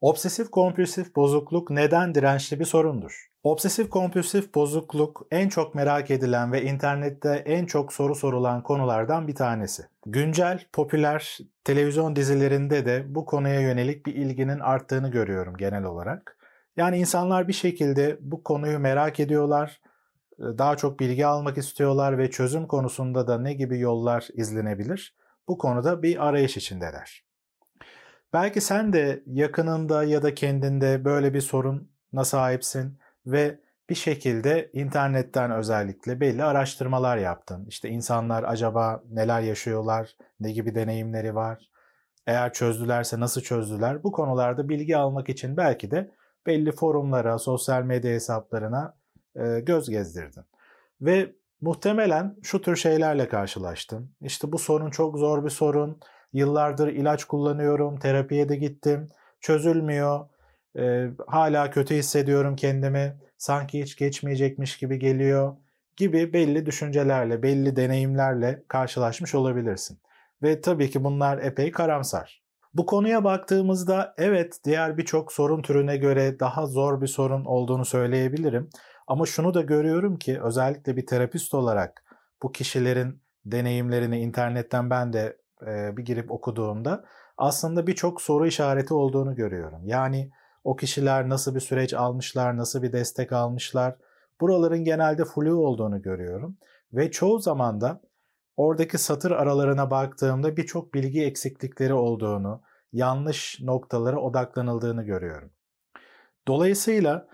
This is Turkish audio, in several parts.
Obsesif kompulsif bozukluk neden dirençli bir sorundur? Obsesif kompulsif bozukluk en çok merak edilen ve internette en çok soru sorulan konulardan bir tanesi. Güncel, popüler televizyon dizilerinde de bu konuya yönelik bir ilginin arttığını görüyorum genel olarak. Yani insanlar bir şekilde bu konuyu merak ediyorlar, daha çok bilgi almak istiyorlar ve çözüm konusunda da ne gibi yollar izlenebilir? Bu konuda bir arayış içindeler. Belki sen de yakınında ya da kendinde böyle bir soruna sahipsin ve bir şekilde internetten özellikle belli araştırmalar yaptın. İşte insanlar acaba neler yaşıyorlar, ne gibi deneyimleri var, eğer çözdülerse nasıl çözdüler bu konularda bilgi almak için belki de belli forumlara, sosyal medya hesaplarına e, göz gezdirdin. Ve muhtemelen şu tür şeylerle karşılaştın. İşte bu sorun çok zor bir sorun. Yıllardır ilaç kullanıyorum, terapiye de gittim, çözülmüyor. E, hala kötü hissediyorum kendimi. Sanki hiç geçmeyecekmiş gibi geliyor gibi belli düşüncelerle, belli deneyimlerle karşılaşmış olabilirsin. Ve tabii ki bunlar epey karamsar. Bu konuya baktığımızda evet diğer birçok sorun türüne göre daha zor bir sorun olduğunu söyleyebilirim. Ama şunu da görüyorum ki özellikle bir terapist olarak bu kişilerin deneyimlerini internetten ben de e, bir girip okuduğumda aslında birçok soru işareti olduğunu görüyorum. Yani o kişiler nasıl bir süreç almışlar, nasıl bir destek almışlar. Buraların genelde flu olduğunu görüyorum. Ve çoğu zaman da oradaki satır aralarına baktığımda birçok bilgi eksiklikleri olduğunu, yanlış noktalara odaklanıldığını görüyorum. Dolayısıyla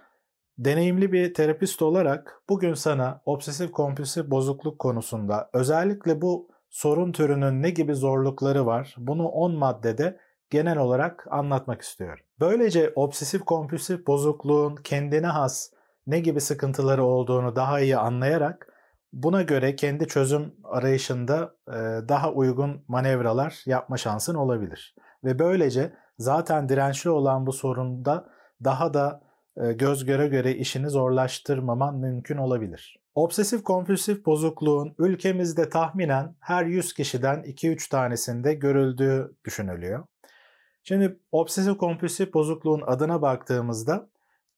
deneyimli bir terapist olarak bugün sana obsesif kompulsif bozukluk konusunda özellikle bu sorun türünün ne gibi zorlukları var bunu 10 maddede genel olarak anlatmak istiyorum. Böylece obsesif kompulsif bozukluğun kendine has ne gibi sıkıntıları olduğunu daha iyi anlayarak buna göre kendi çözüm arayışında daha uygun manevralar yapma şansın olabilir. Ve böylece zaten dirençli olan bu sorunda daha da göz göre göre işini zorlaştırmaman mümkün olabilir. Obsesif kompulsif bozukluğun ülkemizde tahminen her 100 kişiden 2-3 tanesinde görüldüğü düşünülüyor. Şimdi obsesif kompulsif bozukluğun adına baktığımızda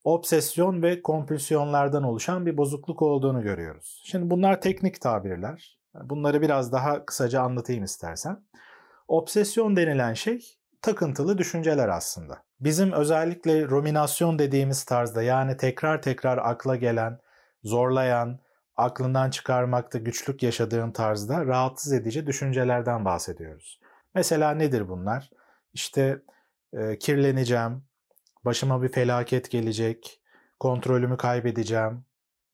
obsesyon ve kompulsiyonlardan oluşan bir bozukluk olduğunu görüyoruz. Şimdi bunlar teknik tabirler. Bunları biraz daha kısaca anlatayım istersen. Obsesyon denilen şey takıntılı düşünceler aslında. Bizim özellikle ruminasyon dediğimiz tarzda yani tekrar tekrar akla gelen, zorlayan, aklından çıkarmakta güçlük yaşadığın tarzda rahatsız edici düşüncelerden bahsediyoruz. Mesela nedir bunlar? İşte e, kirleneceğim, başıma bir felaket gelecek, kontrolümü kaybedeceğim,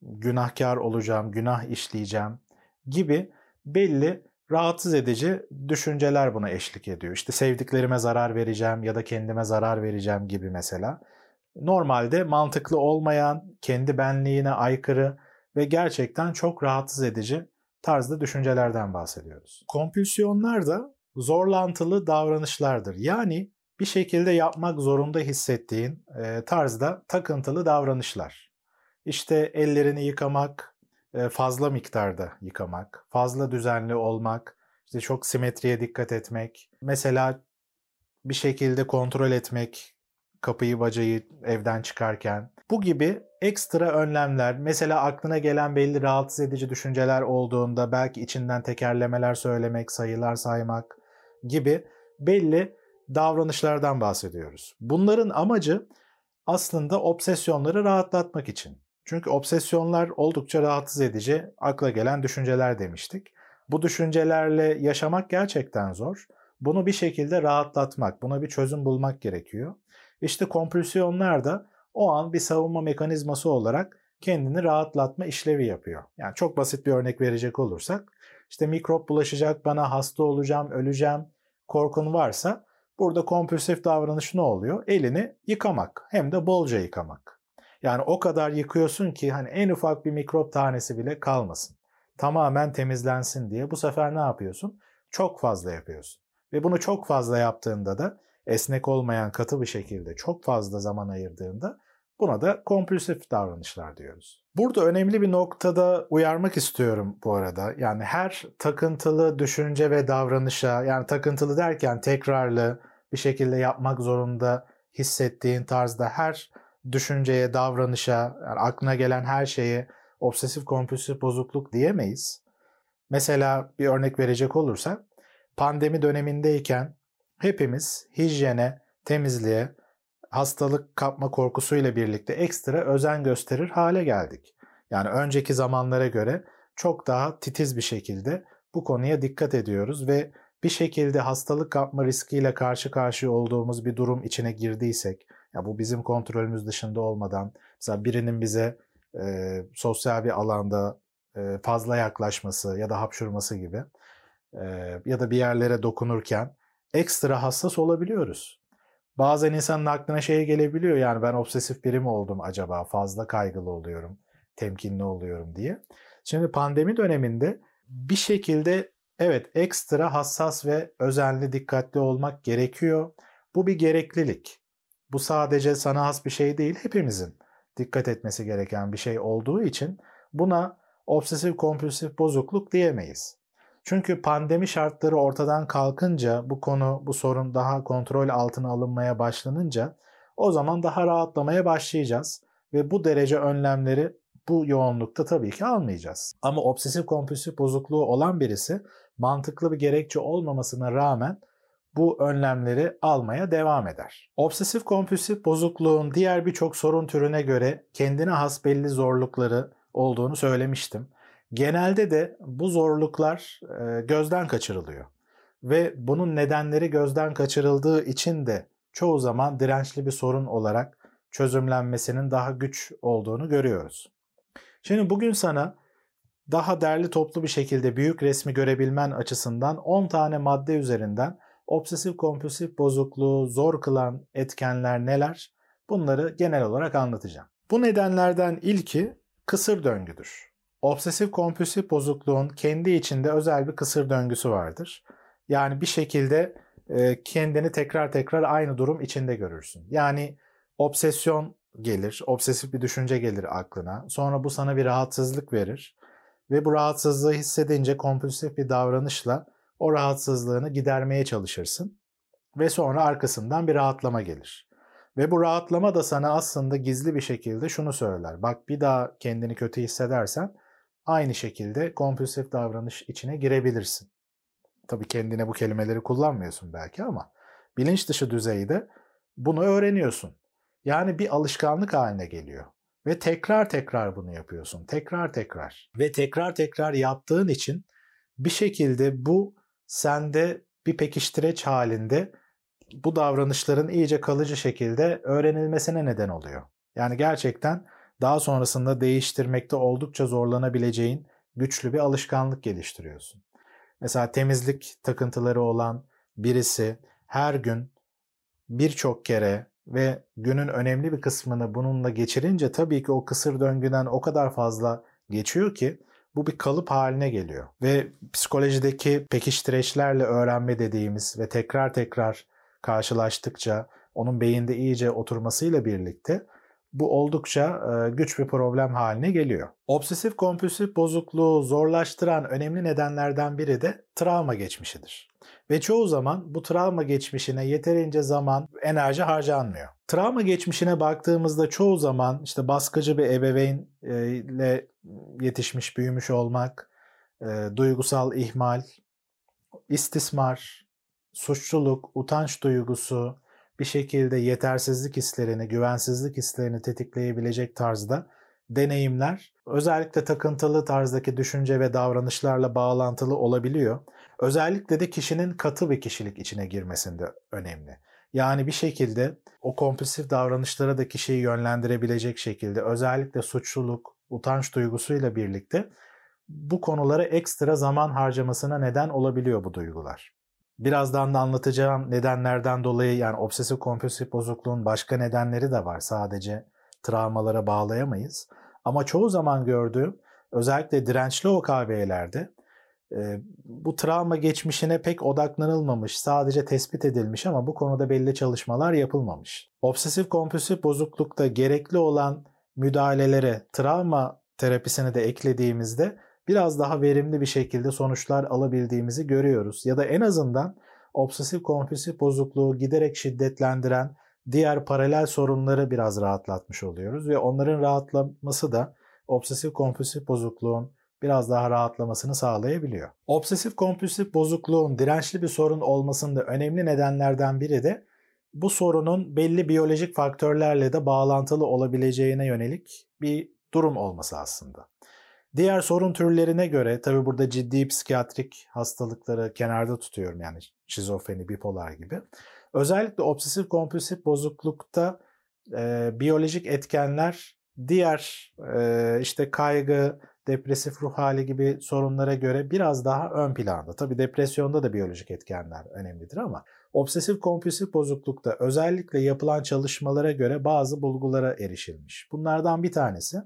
günahkar olacağım, günah işleyeceğim gibi belli rahatsız edici düşünceler buna eşlik ediyor. İşte sevdiklerime zarar vereceğim ya da kendime zarar vereceğim gibi mesela. Normalde mantıklı olmayan, kendi benliğine aykırı ve gerçekten çok rahatsız edici tarzda düşüncelerden bahsediyoruz. Kompülsiyonlar da zorlantılı davranışlardır. Yani bir şekilde yapmak zorunda hissettiğin e, tarzda takıntılı davranışlar. İşte ellerini yıkamak, fazla miktarda yıkamak, fazla düzenli olmak, işte çok simetriye dikkat etmek, mesela bir şekilde kontrol etmek, kapıyı bacayı evden çıkarken. Bu gibi ekstra önlemler, mesela aklına gelen belli rahatsız edici düşünceler olduğunda belki içinden tekerlemeler söylemek, sayılar saymak gibi belli davranışlardan bahsediyoruz. Bunların amacı aslında obsesyonları rahatlatmak için. Çünkü obsesyonlar oldukça rahatsız edici, akla gelen düşünceler demiştik. Bu düşüncelerle yaşamak gerçekten zor. Bunu bir şekilde rahatlatmak, buna bir çözüm bulmak gerekiyor. İşte kompulsiyonlar da o an bir savunma mekanizması olarak kendini rahatlatma işlevi yapıyor. Yani çok basit bir örnek verecek olursak, işte mikrop bulaşacak, bana hasta olacağım, öleceğim korkun varsa burada kompulsif davranış ne oluyor? Elini yıkamak, hem de bolca yıkamak. Yani o kadar yıkıyorsun ki hani en ufak bir mikrop tanesi bile kalmasın. Tamamen temizlensin diye bu sefer ne yapıyorsun? Çok fazla yapıyorsun. Ve bunu çok fazla yaptığında da esnek olmayan katı bir şekilde çok fazla zaman ayırdığında buna da kompulsif davranışlar diyoruz. Burada önemli bir noktada uyarmak istiyorum bu arada. Yani her takıntılı düşünce ve davranışa yani takıntılı derken tekrarlı bir şekilde yapmak zorunda hissettiğin tarzda her düşünceye, davranışa, yani aklına gelen her şeye obsesif kompulsif bozukluk diyemeyiz. Mesela bir örnek verecek olursak pandemi dönemindeyken hepimiz hijyene, temizliğe, hastalık kapma korkusuyla birlikte ekstra özen gösterir hale geldik. Yani önceki zamanlara göre çok daha titiz bir şekilde bu konuya dikkat ediyoruz ve bir şekilde hastalık kapma riskiyle karşı karşıya olduğumuz bir durum içine girdiysek, ya bu bizim kontrolümüz dışında olmadan, mesela birinin bize e, sosyal bir alanda e, fazla yaklaşması ya da hapşurması gibi e, ya da bir yerlere dokunurken ekstra hassas olabiliyoruz. Bazen insanın aklına şey gelebiliyor yani ben obsesif biri mi oldum acaba fazla kaygılı oluyorum, temkinli oluyorum diye. Şimdi pandemi döneminde bir şekilde evet ekstra hassas ve özenli dikkatli olmak gerekiyor. Bu bir gereklilik. Bu sadece sana has bir şey değil hepimizin dikkat etmesi gereken bir şey olduğu için buna obsesif kompulsif bozukluk diyemeyiz. Çünkü pandemi şartları ortadan kalkınca bu konu, bu sorun daha kontrol altına alınmaya başlanınca o zaman daha rahatlamaya başlayacağız ve bu derece önlemleri bu yoğunlukta tabii ki almayacağız. Ama obsesif kompulsif bozukluğu olan birisi mantıklı bir gerekçe olmamasına rağmen bu önlemleri almaya devam eder. Obsesif kompulsif bozukluğun diğer birçok sorun türüne göre kendine has belli zorlukları olduğunu söylemiştim. Genelde de bu zorluklar e, gözden kaçırılıyor. Ve bunun nedenleri gözden kaçırıldığı için de çoğu zaman dirençli bir sorun olarak çözümlenmesinin daha güç olduğunu görüyoruz. Şimdi bugün sana daha derli toplu bir şekilde büyük resmi görebilmen açısından 10 tane madde üzerinden obsesif kompulsif bozukluğu zor kılan etkenler neler? Bunları genel olarak anlatacağım. Bu nedenlerden ilki kısır döngüdür. Obsesif kompulsif bozukluğun kendi içinde özel bir kısır döngüsü vardır. Yani bir şekilde e, kendini tekrar tekrar aynı durum içinde görürsün. Yani obsesyon gelir, obsesif bir düşünce gelir aklına. Sonra bu sana bir rahatsızlık verir ve bu rahatsızlığı hissedince kompulsif bir davranışla o rahatsızlığını gidermeye çalışırsın ve sonra arkasından bir rahatlama gelir. Ve bu rahatlama da sana aslında gizli bir şekilde şunu söyler. Bak bir daha kendini kötü hissedersen aynı şekilde kompulsif davranış içine girebilirsin. Tabii kendine bu kelimeleri kullanmıyorsun belki ama bilinç dışı düzeyde bunu öğreniyorsun. Yani bir alışkanlık haline geliyor. Ve tekrar tekrar bunu yapıyorsun. Tekrar tekrar. Ve tekrar tekrar yaptığın için bir şekilde bu sende bir pekiştireç halinde bu davranışların iyice kalıcı şekilde öğrenilmesine neden oluyor. Yani gerçekten daha sonrasında değiştirmekte oldukça zorlanabileceğin güçlü bir alışkanlık geliştiriyorsun. Mesela temizlik takıntıları olan birisi her gün birçok kere ve günün önemli bir kısmını bununla geçirince tabii ki o kısır döngüden o kadar fazla geçiyor ki bu bir kalıp haline geliyor. Ve psikolojideki pekiştireçlerle öğrenme dediğimiz ve tekrar tekrar karşılaştıkça onun beyinde iyice oturmasıyla birlikte bu oldukça güç bir problem haline geliyor. Obsesif kompulsif bozukluğu zorlaştıran önemli nedenlerden biri de travma geçmişidir. Ve çoğu zaman bu travma geçmişine yeterince zaman, enerji harcanmıyor. Travma geçmişine baktığımızda çoğu zaman işte baskıcı bir ebeveynle yetişmiş, büyümüş olmak, duygusal ihmal, istismar, suçluluk, utanç duygusu, bir şekilde yetersizlik hislerini, güvensizlik hislerini tetikleyebilecek tarzda deneyimler özellikle takıntılı tarzdaki düşünce ve davranışlarla bağlantılı olabiliyor. Özellikle de kişinin katı bir kişilik içine girmesinde önemli. Yani bir şekilde o kompulsif davranışlara da kişiyi yönlendirebilecek şekilde özellikle suçluluk, utanç duygusuyla birlikte bu konulara ekstra zaman harcamasına neden olabiliyor bu duygular. Birazdan da anlatacağım nedenlerden dolayı yani obsesif kompulsif bozukluğun başka nedenleri de var. Sadece travmalara bağlayamayız. Ama çoğu zaman gördüğüm özellikle dirençli OKB'lerde bu travma geçmişine pek odaklanılmamış, sadece tespit edilmiş ama bu konuda belli çalışmalar yapılmamış. Obsesif kompulsif bozuklukta gerekli olan müdahalelere travma terapisini de eklediğimizde biraz daha verimli bir şekilde sonuçlar alabildiğimizi görüyoruz. Ya da en azından obsesif kompulsif bozukluğu giderek şiddetlendiren diğer paralel sorunları biraz rahatlatmış oluyoruz ve onların rahatlaması da obsesif kompulsif bozukluğun biraz daha rahatlamasını sağlayabiliyor. Obsesif kompulsif bozukluğun dirençli bir sorun olmasında önemli nedenlerden biri de bu sorunun belli biyolojik faktörlerle de bağlantılı olabileceğine yönelik bir durum olması aslında. Diğer sorun türlerine göre tabi burada ciddi psikiyatrik hastalıkları kenarda tutuyorum yani şizofreni, bipolar gibi. Özellikle obsesif kompulsif bozuklukta e, biyolojik etkenler diğer e, işte kaygı, depresif ruh hali gibi sorunlara göre biraz daha ön planda. Tabi depresyonda da biyolojik etkenler önemlidir ama obsesif kompulsif bozuklukta özellikle yapılan çalışmalara göre bazı bulgulara erişilmiş. Bunlardan bir tanesi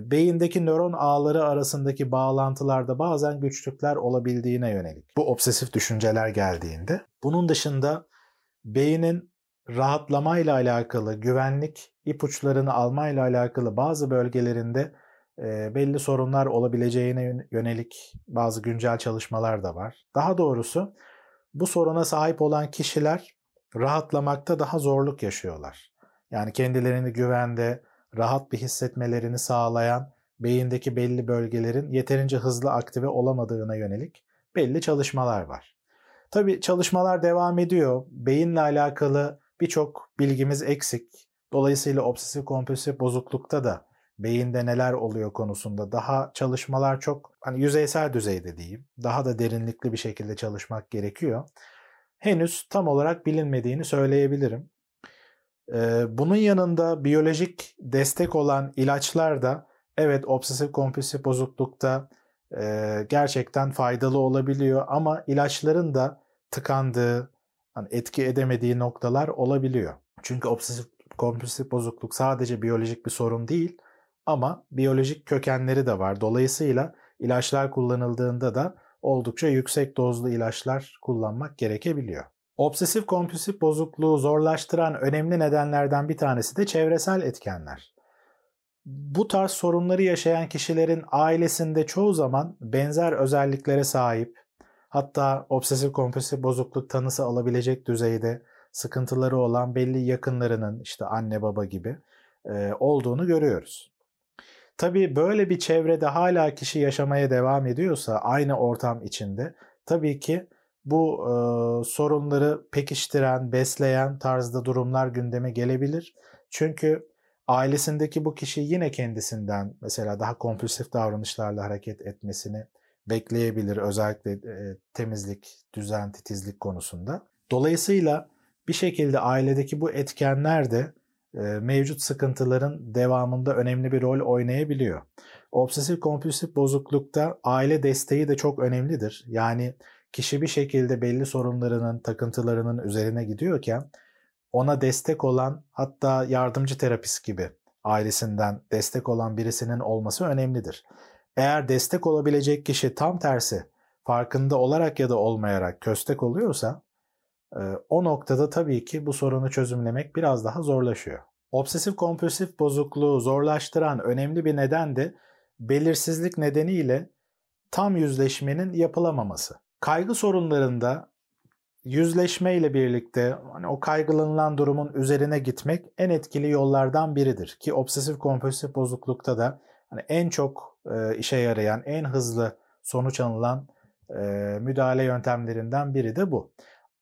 beyindeki nöron ağları arasındaki bağlantılarda bazen güçlükler olabildiğine yönelik. Bu obsesif düşünceler geldiğinde. Bunun dışında beynin rahatlamayla alakalı, güvenlik ipuçlarını almayla alakalı bazı bölgelerinde e, belli sorunlar olabileceğine yönelik bazı güncel çalışmalar da var. Daha doğrusu bu soruna sahip olan kişiler rahatlamakta daha zorluk yaşıyorlar. Yani kendilerini güvende, rahat bir hissetmelerini sağlayan beyindeki belli bölgelerin yeterince hızlı aktive olamadığına yönelik belli çalışmalar var. Tabi çalışmalar devam ediyor. Beyinle alakalı birçok bilgimiz eksik. Dolayısıyla obsesif kompulsif bozuklukta da beyinde neler oluyor konusunda daha çalışmalar çok hani yüzeysel düzeyde diyeyim. Daha da derinlikli bir şekilde çalışmak gerekiyor. Henüz tam olarak bilinmediğini söyleyebilirim. Bunun yanında biyolojik destek olan ilaçlar da evet obsesif kompulsif bozuklukta gerçekten faydalı olabiliyor ama ilaçların da tıkandığı, hani etki edemediği noktalar olabiliyor. Çünkü obsesif kompulsif bozukluk sadece biyolojik bir sorun değil ama biyolojik kökenleri de var. Dolayısıyla ilaçlar kullanıldığında da oldukça yüksek dozlu ilaçlar kullanmak gerekebiliyor. Obsesif kompulsif bozukluğu zorlaştıran önemli nedenlerden bir tanesi de çevresel etkenler. Bu tarz sorunları yaşayan kişilerin ailesinde çoğu zaman benzer özelliklere sahip, hatta obsesif kompulsif bozukluk tanısı alabilecek düzeyde sıkıntıları olan belli yakınlarının işte anne baba gibi olduğunu görüyoruz. Tabii böyle bir çevrede hala kişi yaşamaya devam ediyorsa aynı ortam içinde tabii ki bu e, sorunları pekiştiren, besleyen tarzda durumlar gündeme gelebilir. Çünkü ailesindeki bu kişi yine kendisinden mesela daha kompulsif davranışlarla hareket etmesini bekleyebilir özellikle e, temizlik, düzen, titizlik konusunda. Dolayısıyla bir şekilde ailedeki bu etkenler de mevcut sıkıntıların devamında önemli bir rol oynayabiliyor. Obsesif kompulsif bozuklukta aile desteği de çok önemlidir. Yani kişi bir şekilde belli sorunlarının, takıntılarının üzerine gidiyorken ona destek olan hatta yardımcı terapist gibi ailesinden destek olan birisinin olması önemlidir. Eğer destek olabilecek kişi tam tersi farkında olarak ya da olmayarak köstek oluyorsa o noktada tabii ki bu sorunu çözümlemek biraz daha zorlaşıyor. Obsesif kompulsif bozukluğu zorlaştıran önemli bir neden de belirsizlik nedeniyle tam yüzleşmenin yapılamaması. Kaygı sorunlarında yüzleşme ile birlikte hani o kaygılanılan durumun üzerine gitmek en etkili yollardan biridir ki obsesif kompulsif bozuklukta da hani en çok e, işe yarayan, en hızlı sonuç alınan e, müdahale yöntemlerinden biri de bu.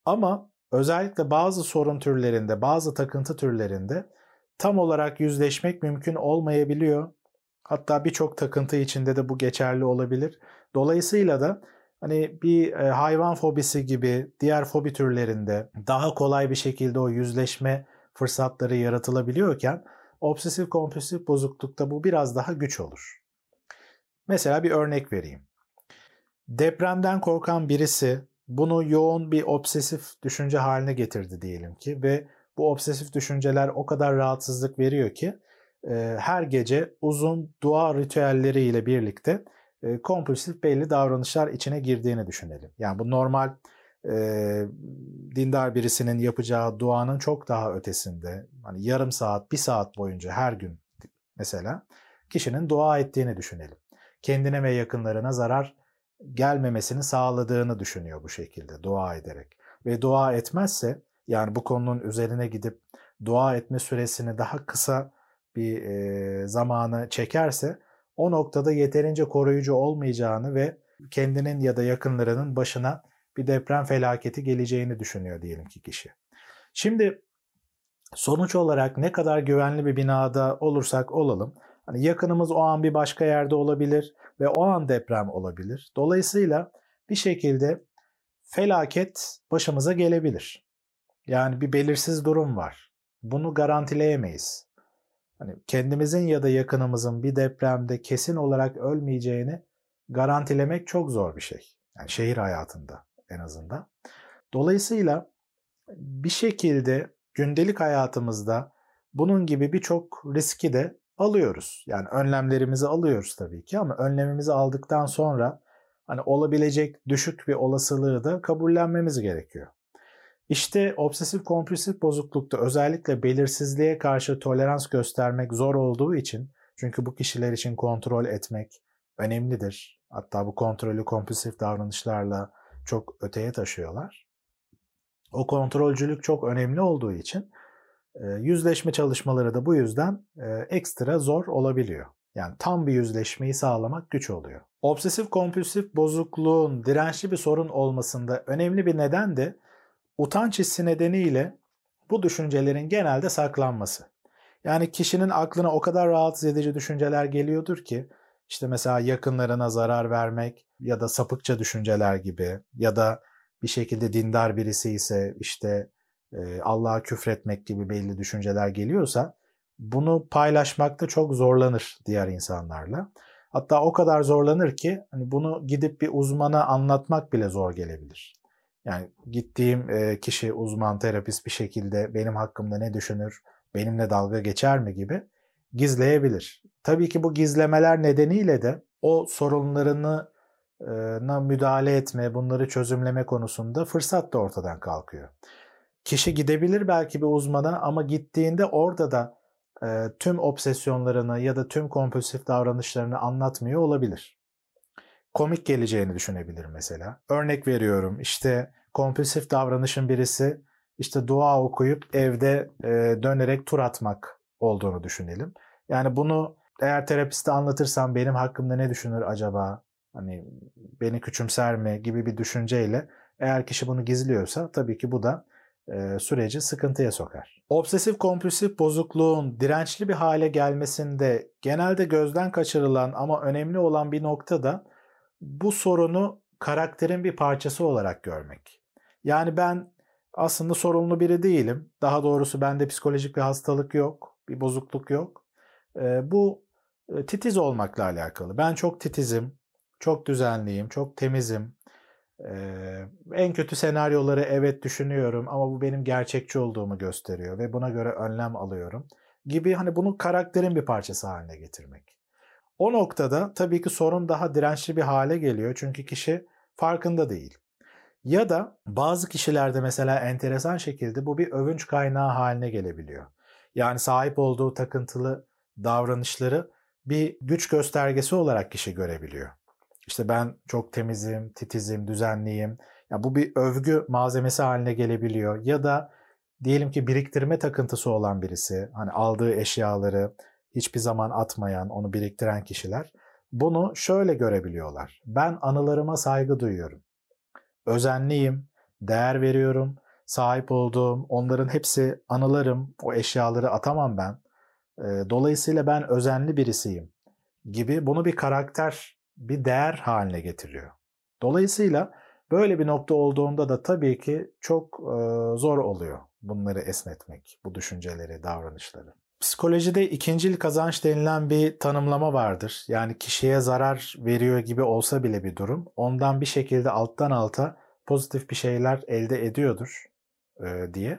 Ama özellikle bazı sorun türlerinde, bazı takıntı türlerinde tam olarak yüzleşmek mümkün olmayabiliyor. Hatta birçok takıntı içinde de bu geçerli olabilir. Dolayısıyla da hani bir e, hayvan fobisi gibi diğer fobi türlerinde daha kolay bir şekilde o yüzleşme fırsatları yaratılabiliyorken obsesif kompulsif bozuklukta bu biraz daha güç olur. Mesela bir örnek vereyim. Depremden korkan birisi bunu yoğun bir obsesif düşünce haline getirdi diyelim ki ve bu obsesif düşünceler o kadar rahatsızlık veriyor ki e, her gece uzun dua ritüelleriyle birlikte e, kompulsif belli davranışlar içine girdiğini düşünelim. Yani bu normal e, dindar birisinin yapacağı duanın çok daha ötesinde. Hani yarım saat, bir saat boyunca her gün mesela kişinin dua ettiğini düşünelim. Kendine ve yakınlarına zarar gelmemesini sağladığını düşünüyor bu şekilde dua ederek. Ve dua etmezse yani bu konunun üzerine gidip dua etme süresini daha kısa bir e, zamanı çekerse o noktada yeterince koruyucu olmayacağını ve kendinin ya da yakınlarının başına bir deprem felaketi geleceğini düşünüyor diyelim ki kişi. Şimdi sonuç olarak ne kadar güvenli bir binada olursak olalım, hani yakınımız o an bir başka yerde olabilir ve o an deprem olabilir. Dolayısıyla bir şekilde felaket başımıza gelebilir. Yani bir belirsiz durum var. Bunu garantileyemeyiz. Hani kendimizin ya da yakınımızın bir depremde kesin olarak ölmeyeceğini garantilemek çok zor bir şey. Yani şehir hayatında en azından. Dolayısıyla bir şekilde gündelik hayatımızda bunun gibi birçok riski de alıyoruz. Yani önlemlerimizi alıyoruz tabii ki ama önlemimizi aldıktan sonra hani olabilecek düşük bir olasılığı da kabullenmemiz gerekiyor. İşte obsesif kompulsif bozuklukta özellikle belirsizliğe karşı tolerans göstermek zor olduğu için çünkü bu kişiler için kontrol etmek önemlidir. Hatta bu kontrolü kompulsif davranışlarla çok öteye taşıyorlar. O kontrolcülük çok önemli olduğu için yüzleşme çalışmaları da bu yüzden ekstra zor olabiliyor. Yani tam bir yüzleşmeyi sağlamak güç oluyor. Obsesif kompulsif bozukluğun dirençli bir sorun olmasında önemli bir neden de utanç hissi nedeniyle bu düşüncelerin genelde saklanması. Yani kişinin aklına o kadar rahatsız edici düşünceler geliyordur ki işte mesela yakınlarına zarar vermek ya da sapıkça düşünceler gibi ya da bir şekilde dindar birisi ise işte e, Allah'a küfretmek gibi belli düşünceler geliyorsa bunu paylaşmakta çok zorlanır diğer insanlarla. Hatta o kadar zorlanır ki hani bunu gidip bir uzmana anlatmak bile zor gelebilir. Yani gittiğim kişi uzman terapist bir şekilde benim hakkımda ne düşünür, benimle dalga geçer mi gibi gizleyebilir. Tabii ki bu gizlemeler nedeniyle de o sorunlarını müdahale etme, bunları çözümleme konusunda fırsat da ortadan kalkıyor. Kişi gidebilir belki bir uzmana ama gittiğinde orada da e, tüm obsesyonlarını ya da tüm kompulsif davranışlarını anlatmıyor olabilir. Komik geleceğini düşünebilir mesela. Örnek veriyorum işte kompulsif davranışın birisi işte dua okuyup evde e, dönerek tur atmak olduğunu düşünelim. Yani bunu eğer terapiste anlatırsam benim hakkımda ne düşünür acaba? Hani beni küçümser mi gibi bir düşünceyle eğer kişi bunu gizliyorsa tabii ki bu da e, süreci sıkıntıya sokar. Obsesif kompulsif bozukluğun dirençli bir hale gelmesinde genelde gözden kaçırılan ama önemli olan bir nokta da bu sorunu karakterin bir parçası olarak görmek. Yani ben aslında sorunlu biri değilim. Daha doğrusu bende psikolojik bir hastalık yok, bir bozukluk yok. E, bu e, titiz olmakla alakalı. Ben çok titizim, çok düzenliyim, çok temizim. Ee, en kötü senaryoları evet düşünüyorum ama bu benim gerçekçi olduğumu gösteriyor ve buna göre önlem alıyorum gibi hani bunu karakterin bir parçası haline getirmek. O noktada tabii ki sorun daha dirençli bir hale geliyor çünkü kişi farkında değil. Ya da bazı kişilerde mesela enteresan şekilde bu bir övünç kaynağı haline gelebiliyor. Yani sahip olduğu takıntılı davranışları bir güç göstergesi olarak kişi görebiliyor. İşte ben çok temizim, titizim, düzenliyim. Ya bu bir övgü malzemesi haline gelebiliyor. Ya da diyelim ki biriktirme takıntısı olan birisi, hani aldığı eşyaları hiçbir zaman atmayan, onu biriktiren kişiler bunu şöyle görebiliyorlar. Ben anılarıma saygı duyuyorum. Özenliyim, değer veriyorum. Sahip olduğum onların hepsi anılarım. O eşyaları atamam ben. Dolayısıyla ben özenli birisiyim gibi bunu bir karakter bir değer haline getiriyor. Dolayısıyla böyle bir nokta olduğunda da tabii ki çok zor oluyor bunları esnetmek, bu düşünceleri, davranışları. Psikolojide ikincil kazanç denilen bir tanımlama vardır. Yani kişiye zarar veriyor gibi olsa bile bir durum ondan bir şekilde alttan alta pozitif bir şeyler elde ediyordur diye.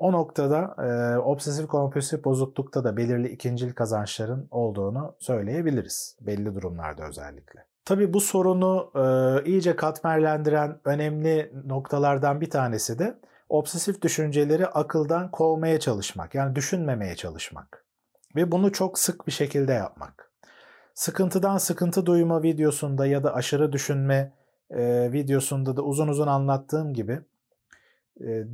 O noktada e, obsesif kompulsif bozuklukta da belirli ikincil kazançların olduğunu söyleyebiliriz. Belli durumlarda özellikle. Tabii bu sorunu e, iyice katmerlendiren önemli noktalardan bir tanesi de obsesif düşünceleri akıldan kovmaya çalışmak. Yani düşünmemeye çalışmak. Ve bunu çok sık bir şekilde yapmak. Sıkıntıdan sıkıntı duyma videosunda ya da aşırı düşünme e, videosunda da uzun uzun anlattığım gibi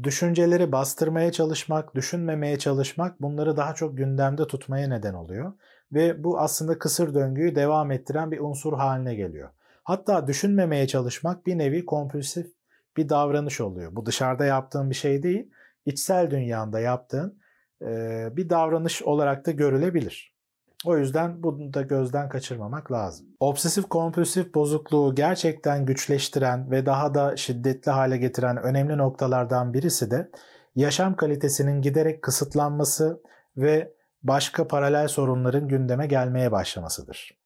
düşünceleri bastırmaya çalışmak, düşünmemeye çalışmak bunları daha çok gündemde tutmaya neden oluyor. Ve bu aslında kısır döngüyü devam ettiren bir unsur haline geliyor. Hatta düşünmemeye çalışmak bir nevi kompulsif bir davranış oluyor. Bu dışarıda yaptığın bir şey değil, içsel dünyanda yaptığın bir davranış olarak da görülebilir. O yüzden bunu da gözden kaçırmamak lazım. Obsesif kompulsif bozukluğu gerçekten güçleştiren ve daha da şiddetli hale getiren önemli noktalardan birisi de yaşam kalitesinin giderek kısıtlanması ve başka paralel sorunların gündeme gelmeye başlamasıdır.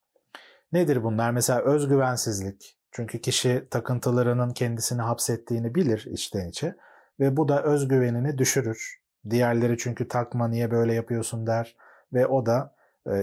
Nedir bunlar? Mesela özgüvensizlik. Çünkü kişi takıntılarının kendisini hapsettiğini bilir içten içe ve bu da özgüvenini düşürür. Diğerleri çünkü takma niye böyle yapıyorsun der ve o da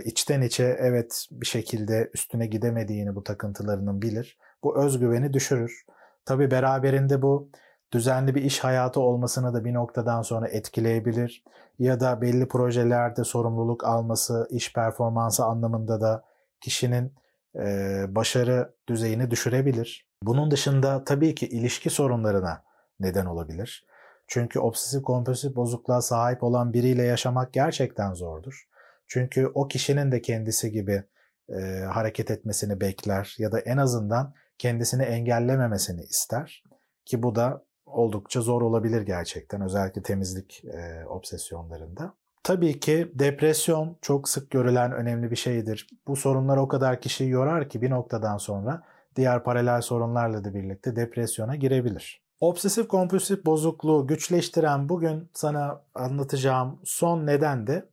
içten içe evet bir şekilde üstüne gidemediğini bu takıntılarının bilir. Bu özgüveni düşürür. Tabi beraberinde bu düzenli bir iş hayatı olmasını da bir noktadan sonra etkileyebilir. Ya da belli projelerde sorumluluk alması, iş performansı anlamında da kişinin e, başarı düzeyini düşürebilir. Bunun dışında tabii ki ilişki sorunlarına neden olabilir. Çünkü obsesif kompulsif bozukluğa sahip olan biriyle yaşamak gerçekten zordur. Çünkü o kişinin de kendisi gibi e, hareket etmesini bekler ya da en azından kendisini engellememesini ister. Ki bu da oldukça zor olabilir gerçekten özellikle temizlik e, obsesyonlarında. Tabii ki depresyon çok sık görülen önemli bir şeydir. Bu sorunlar o kadar kişiyi yorar ki bir noktadan sonra diğer paralel sorunlarla da birlikte depresyona girebilir. Obsesif kompulsif bozukluğu güçleştiren bugün sana anlatacağım son neden de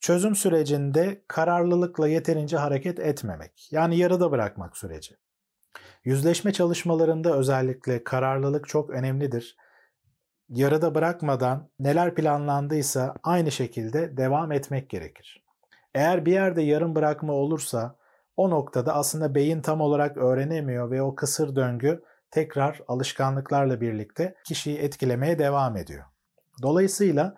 çözüm sürecinde kararlılıkla yeterince hareket etmemek. Yani yarıda bırakmak süreci. Yüzleşme çalışmalarında özellikle kararlılık çok önemlidir. Yarıda bırakmadan neler planlandıysa aynı şekilde devam etmek gerekir. Eğer bir yerde yarım bırakma olursa o noktada aslında beyin tam olarak öğrenemiyor ve o kısır döngü tekrar alışkanlıklarla birlikte kişiyi etkilemeye devam ediyor. Dolayısıyla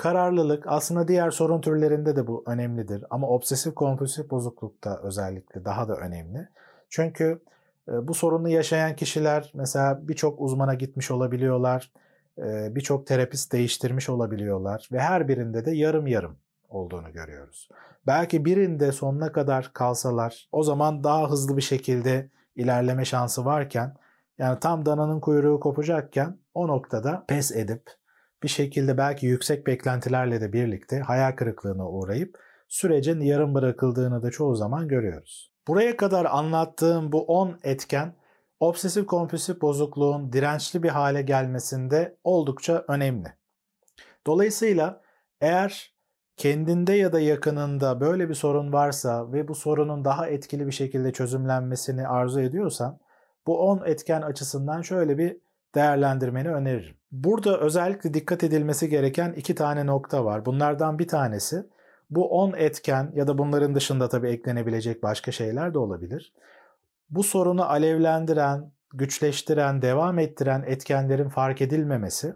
kararlılık aslında diğer sorun türlerinde de bu önemlidir ama obsesif kompulsif bozuklukta özellikle daha da önemli. Çünkü e, bu sorunu yaşayan kişiler mesela birçok uzmana gitmiş olabiliyorlar, e, birçok terapist değiştirmiş olabiliyorlar ve her birinde de yarım yarım olduğunu görüyoruz. Belki birinde sonuna kadar kalsalar o zaman daha hızlı bir şekilde ilerleme şansı varken yani tam dananın kuyruğu kopacakken o noktada pes edip bir şekilde belki yüksek beklentilerle de birlikte hayal kırıklığına uğrayıp sürecin yarım bırakıldığını da çoğu zaman görüyoruz. Buraya kadar anlattığım bu 10 etken obsesif kompulsif bozukluğun dirençli bir hale gelmesinde oldukça önemli. Dolayısıyla eğer kendinde ya da yakınında böyle bir sorun varsa ve bu sorunun daha etkili bir şekilde çözümlenmesini arzu ediyorsan bu 10 etken açısından şöyle bir değerlendirmeni öneririm. Burada özellikle dikkat edilmesi gereken iki tane nokta var. Bunlardan bir tanesi bu 10 etken ya da bunların dışında tabii eklenebilecek başka şeyler de olabilir. Bu sorunu alevlendiren, güçleştiren, devam ettiren etkenlerin fark edilmemesi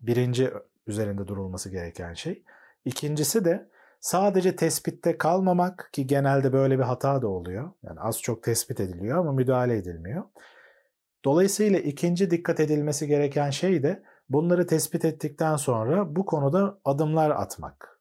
birinci üzerinde durulması gereken şey. İkincisi de sadece tespitte kalmamak ki genelde böyle bir hata da oluyor. Yani az çok tespit ediliyor ama müdahale edilmiyor. Dolayısıyla ikinci dikkat edilmesi gereken şey de bunları tespit ettikten sonra bu konuda adımlar atmak.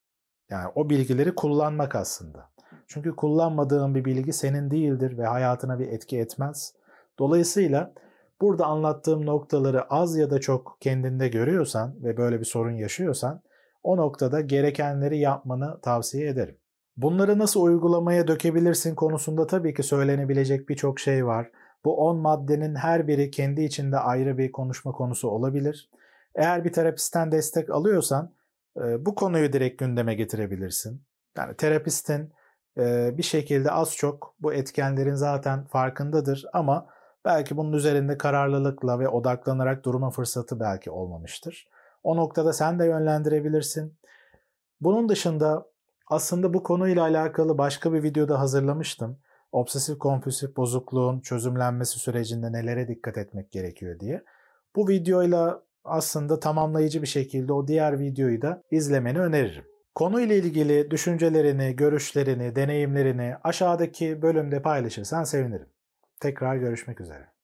Yani o bilgileri kullanmak aslında. Çünkü kullanmadığın bir bilgi senin değildir ve hayatına bir etki etmez. Dolayısıyla burada anlattığım noktaları az ya da çok kendinde görüyorsan ve böyle bir sorun yaşıyorsan o noktada gerekenleri yapmanı tavsiye ederim. Bunları nasıl uygulamaya dökebilirsin konusunda tabii ki söylenebilecek birçok şey var. Bu 10 maddenin her biri kendi içinde ayrı bir konuşma konusu olabilir. Eğer bir terapistten destek alıyorsan e, bu konuyu direkt gündeme getirebilirsin. Yani terapistin e, bir şekilde az çok bu etkenlerin zaten farkındadır ama belki bunun üzerinde kararlılıkla ve odaklanarak durma fırsatı belki olmamıştır. O noktada sen de yönlendirebilirsin. Bunun dışında aslında bu konuyla alakalı başka bir videoda hazırlamıştım obsesif kompulsif bozukluğun çözümlenmesi sürecinde nelere dikkat etmek gerekiyor diye. Bu videoyla aslında tamamlayıcı bir şekilde o diğer videoyu da izlemeni öneririm. Konuyla ilgili düşüncelerini, görüşlerini, deneyimlerini aşağıdaki bölümde paylaşırsan sevinirim. Tekrar görüşmek üzere.